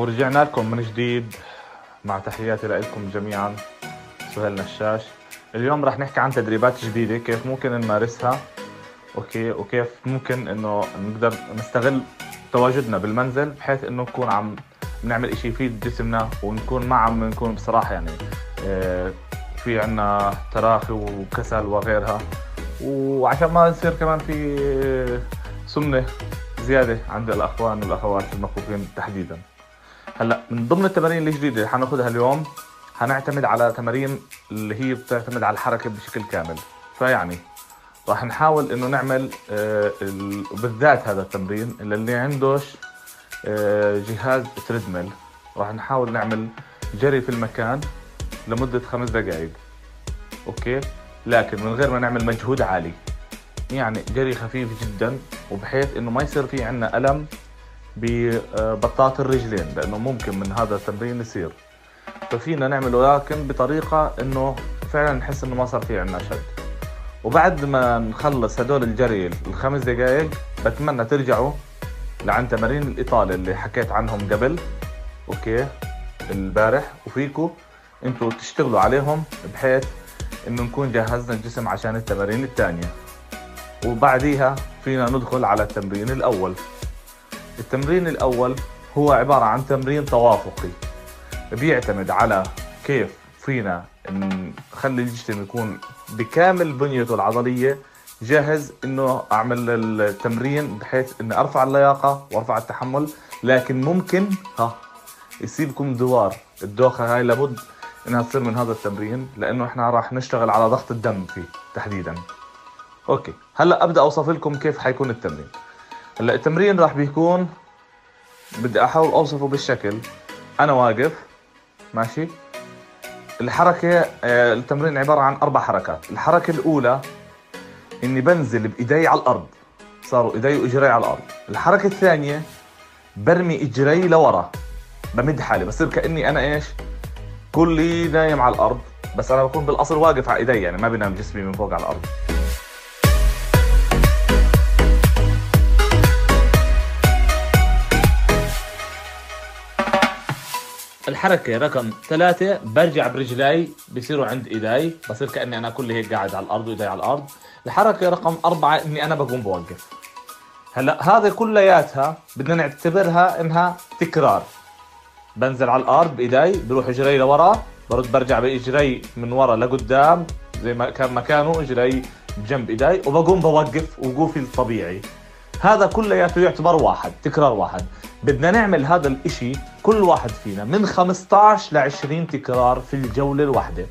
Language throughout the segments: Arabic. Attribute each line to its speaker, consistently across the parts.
Speaker 1: ورجعنا لكم من جديد مع تحياتي لكم جميعا سهيل نشاش. اليوم رح نحكي عن تدريبات جديدة كيف ممكن نمارسها أوكي وكيف ممكن إنه نقدر نستغل تواجدنا بالمنزل بحيث إنه نكون عم نعمل إشي يفيد جسمنا ونكون ما عم نكون بصراحة يعني آه، في عنا تراخي وكسل وغيرها. وعشان ما يصير كمان في سمنة زيادة عند الأخوان والأخوات المخوفين تحديدا. هلا من ضمن التمارين الجديدة اللي حناخذها اليوم حنعتمد على تمارين اللي هي بتعتمد على الحركة بشكل كامل. فيعني راح نحاول إنه نعمل آه بالذات هذا التمرين اللي عندوش آه جهاز treadmill راح نحاول نعمل جري في المكان لمدة خمس دقائق okay؟ لكن من غير ما نعمل مجهود عالي. يعني جري خفيف جدا وبحيث إنه ما يصير في عندنا ألم ببطاط الرجلين لأنه ممكن من هذا التمرين يصير. ففينا نعمله لكن بطريقة إنه فعلا نحس إنه ما صار في عندنا شد وبعد ما نخلص هدول الجري الخمس دقائق بتمنى ترجعوا لعند تمارين الاطاله اللي حكيت عنهم قبل. أوكي؟ البارح. وفيكو أنتوا تشتغلوا عليهم بحيث إنه نكون جهزنا الجسم عشان التمارين الثانية وبعديها فينا ندخل على التمرين الأول. التمرين الأول هو عبارة عن تمرين توافقي. بيعتمد على كيف فينا نخلي الجسم يكون بكامل بنيته العضلية. جاهز إنه أعمل التمرين بحيث إني أرفع اللياقة وأرفع التحمل لكن ممكن ها يصيبكم دوار. الدوخة هاي لابد إنها تصير من هذا التمرين لأنه إحنا راح نشتغل على ضغط الدم فيه تحديدا. أوكي هلأ أبدأ أوصف لكم كيف حيكون التمرين. هلا التمرين راح بيكون بدي أحاول أوصفه بالشكل. أنا واقف ماشي؟ الحركة آه، التمرين عبارة عن أربع حركات. الحركة الأولى إني بنزل بإيدي على الأرض. صاروا إيدي وإجري على الأرض. الحركة الثانية برمي إجري لورا. بمد حالي. بصير كأني أنا إيش؟ كلي نايم على الأرض. بس أنا بكون بالأصل واقف على إيدي يعني ما بنام جسمي من فوق على الأرض. الحركة رقم ثلاثة برجع برجلي بصيروا عند ايدي بصير كأني أنا كلي هيك قاعد على الأرض وايدي على الأرض. الحركة رقم أربعة إني أنا بقوم بوقف. هلأ هذا كلياتها بدنا نعتبرها إنها تكرار. بنزل على الأرض بايدي بروح إجري لورا برد برجع بإجري من ورا لقدام زي ما كان مكانه إجري بجنب ايدي وبقوم بوقف وقوفي الطبيعي. هذا كلياته يعتبر واحد تكرار واحد. بدنا نعمل هذا الإشي كل واحد فينا من 15 ل 20 تكرار في الجولة الواحدة.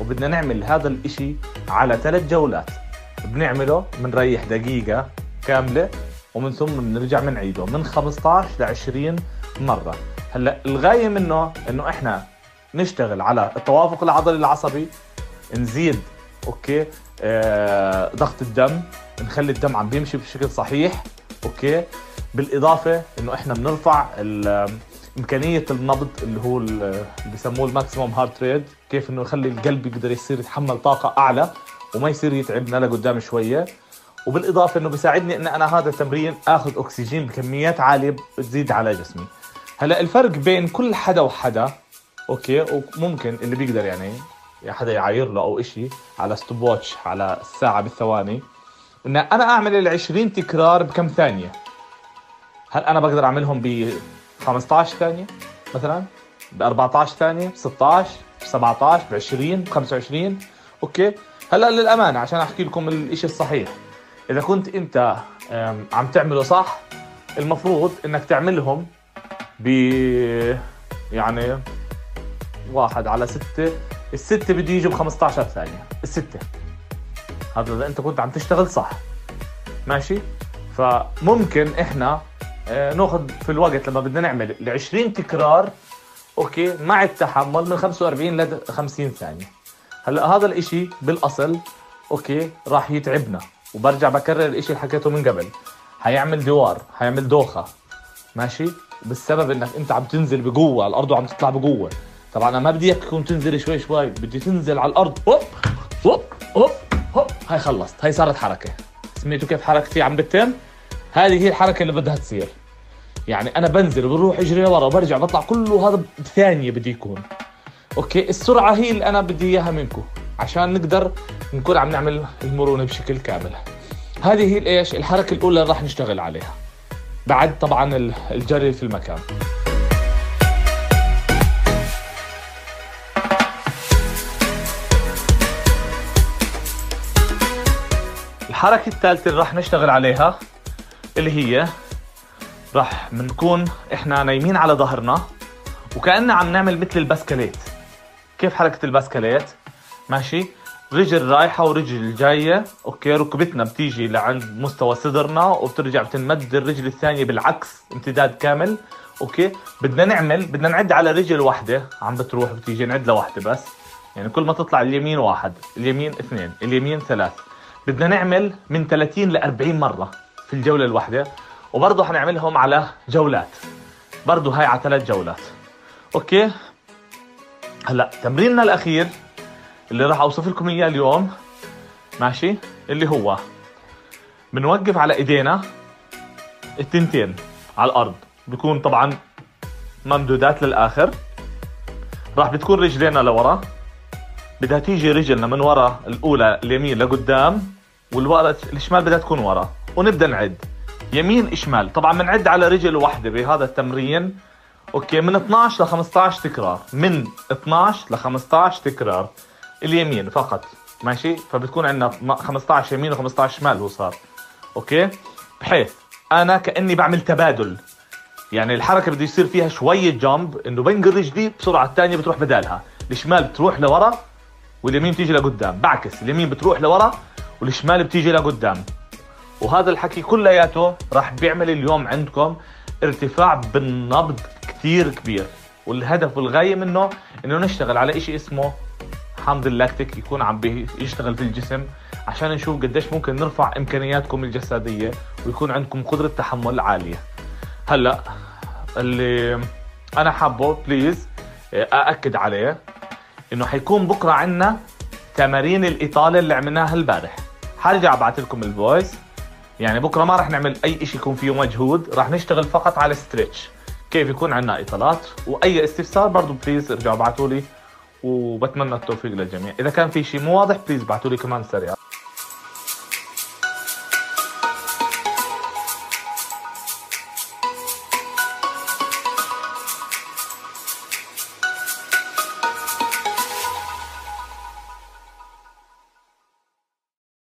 Speaker 1: وبدنا نعمل هذا الإشي على ثلاث جولات. بنعمله بنريح دقيقة كاملة ومن ثم بنرجع بنعيده من 15 ل 20 مرة. هلأ الغاية منه إنه إحنا نشتغل على التوافق العضلي العصبي نزيد okay آه ضغط الدم نخلي الدم عم بيمشي بشكل صحيح. okay؟ بالإضافة إنه إحنا بنرفع إمكانية النبض اللي هو اللي بسموه ال maximum heart rate. كيف إنه يخلي القلب يقدر يصير يتحمل طاقة أعلى وما يصير يتعبنا لقدام شوية. وبالإضافة إنه بيساعدني ان أنا هذا التمرين آخذ أكسجين بكميات عالية بتزيد على جسمي. هلا الفرق بين كل حدا وحدا okay؟ وممكن اللي بيقدر يعني حدا يعاير له أو إشي على stopwatch على الساعة بالثواني. إن أنا أعمل ال 20 تكرار بكم ثانية؟ هل أنا بقدر أعملهم ب 15 ثانية مثلا؟ ب 14 ثانية؟ ب 16 ب 17 ب 20 ب 25 أوكي. هلا للأمانة عشان أحكي لكم الشيء الصحيح. إذا كنت أنت عم تعمله صح المفروض إنك تعملهم ب يعني واحد على ستة. الستة بده يجوا ب 15 ثانية. الستة. هذا إذا أنت كنت عم تشتغل صح. ماشي؟ فممكن إحنا آه، ناخذ في الوقت لما بدنا نعمل ال 20 تكرار okay مع التحمل من 45 ل 50 ثانية. هلأ هذا الإشي بالأصل okay راح يتعبنا وبرجع بكرر الإشي اللي حكيته من قبل. حيعمل دوار حيعمل دوخة. ماشي؟ بالسبب إنك أنت عم تنزل بقوة على الأرض وعم تطلع بقوة. طبعا أنا ما بدي إياك تكون تنزل شوي شوي بدي تنزل على الأرض هوب هوب هوب هوب. هاي خلصت. هاي صارت حركة. سميتوا كيف حركتي عم بتم هذه هي الحركة اللي بدها تصير. يعني أنا بنزل بروح إجري لورا وبرجع بطلع كله هذا بثانيه بدي يكون. okay؟ السرعة هي اللي أنا بدي إياها منكم. عشان نقدر نكون عم نعمل المرونة بشكل كامل. هذه هي الإيش؟ الحركة الأولى اللي راح نشتغل عليها. بعد طبعا الجري في المكان. الحركة الثالثة اللي راح نشتغل عليها اللي هي راح بنكون إحنا نايمين على ظهرنا وكأننا عم نعمل مثل البسكليت كيف حركة البسكليت ماشي؟ رجل رايحة ورجل جاية okay؟ ركبتنا بتيجي لعند مستوى صدرنا وبترجع بتنمد الرجل الثانية بالعكس امتداد كامل okay؟ بدنا نعمل بدنا نعد على رجل واحدة. عم بتروح بتيجي نعد لوحدة بس. يعني كل ما تطلع اليمين واحد اليمين اثنين اليمين ثلاث. بدنا نعمل من 30 ل 40 مرة في الجولة الواحدة وبرضه حنعملهم على جولات. برضه هاي على ثلاث جولات. أوكي؟ هلأ تمريننا الأخير اللي راح أوصف لكم إياه اليوم ماشي؟ اللي هو بنوقف على إيدينا التنتين على الأرض. بيكون طبعا ممدودات للآخر. راح بتكون رجلينا لورا. بدها تيجي رجلنا من ورا الأولى اليمين لقدام والورا الشمال بدها تكون ورا ونبدأ نعد. يمين شمال. طبعا بنعد على رجل واحدة بهذا التمرين. okay من 12 ل 15 تكرار. من 12 ل 15 تكرار. اليمين فقط. ماشي؟ فبتكون عندنا 15 يمين و15 شمال هو صار. okay؟ بحيث أنا كأني بعمل تبادل. يعني الحركة بده يصير فيها شوية جامب إنه بنقل رجلي بسرعة الثانية بتروح بدالها. الشمال بتروح لورا واليمين بتيجي لقدام. بعكس اليمين بتروح لورا والشمال بتيجي لقدام. وهذا الحكي كلياته راح بيعمل اليوم عندكم ارتفاع بالنبض كثير كبير. والهدف والغاية منه إنه نشتغل على إشي اسمه حمض اللاكتيك يكون عم يشتغل في الجسم عشان نشوف قديش ممكن نرفع إمكانياتكم الجسدية ويكون عندكم قدرة تحمل عالية. هلأ اللي أنا حابه please أأكد عليه. إنه حيكون بكرة عندنا تمارين الإطالة اللي عملناها البارح. حرجع أبعث لكم ال voice. يعني بكرة ما راح نعمل أي شيء يكون فيه مجهود راح نشتغل فقط على stretch كيف يكون عندنا إطالات؟ وأي استفسار برضو please ارجعوا ابعثوا لي وبتمنى التوفيق للجميع. إذا كان في شيء مو واضح بليز ابعثوا لي كمان سريع.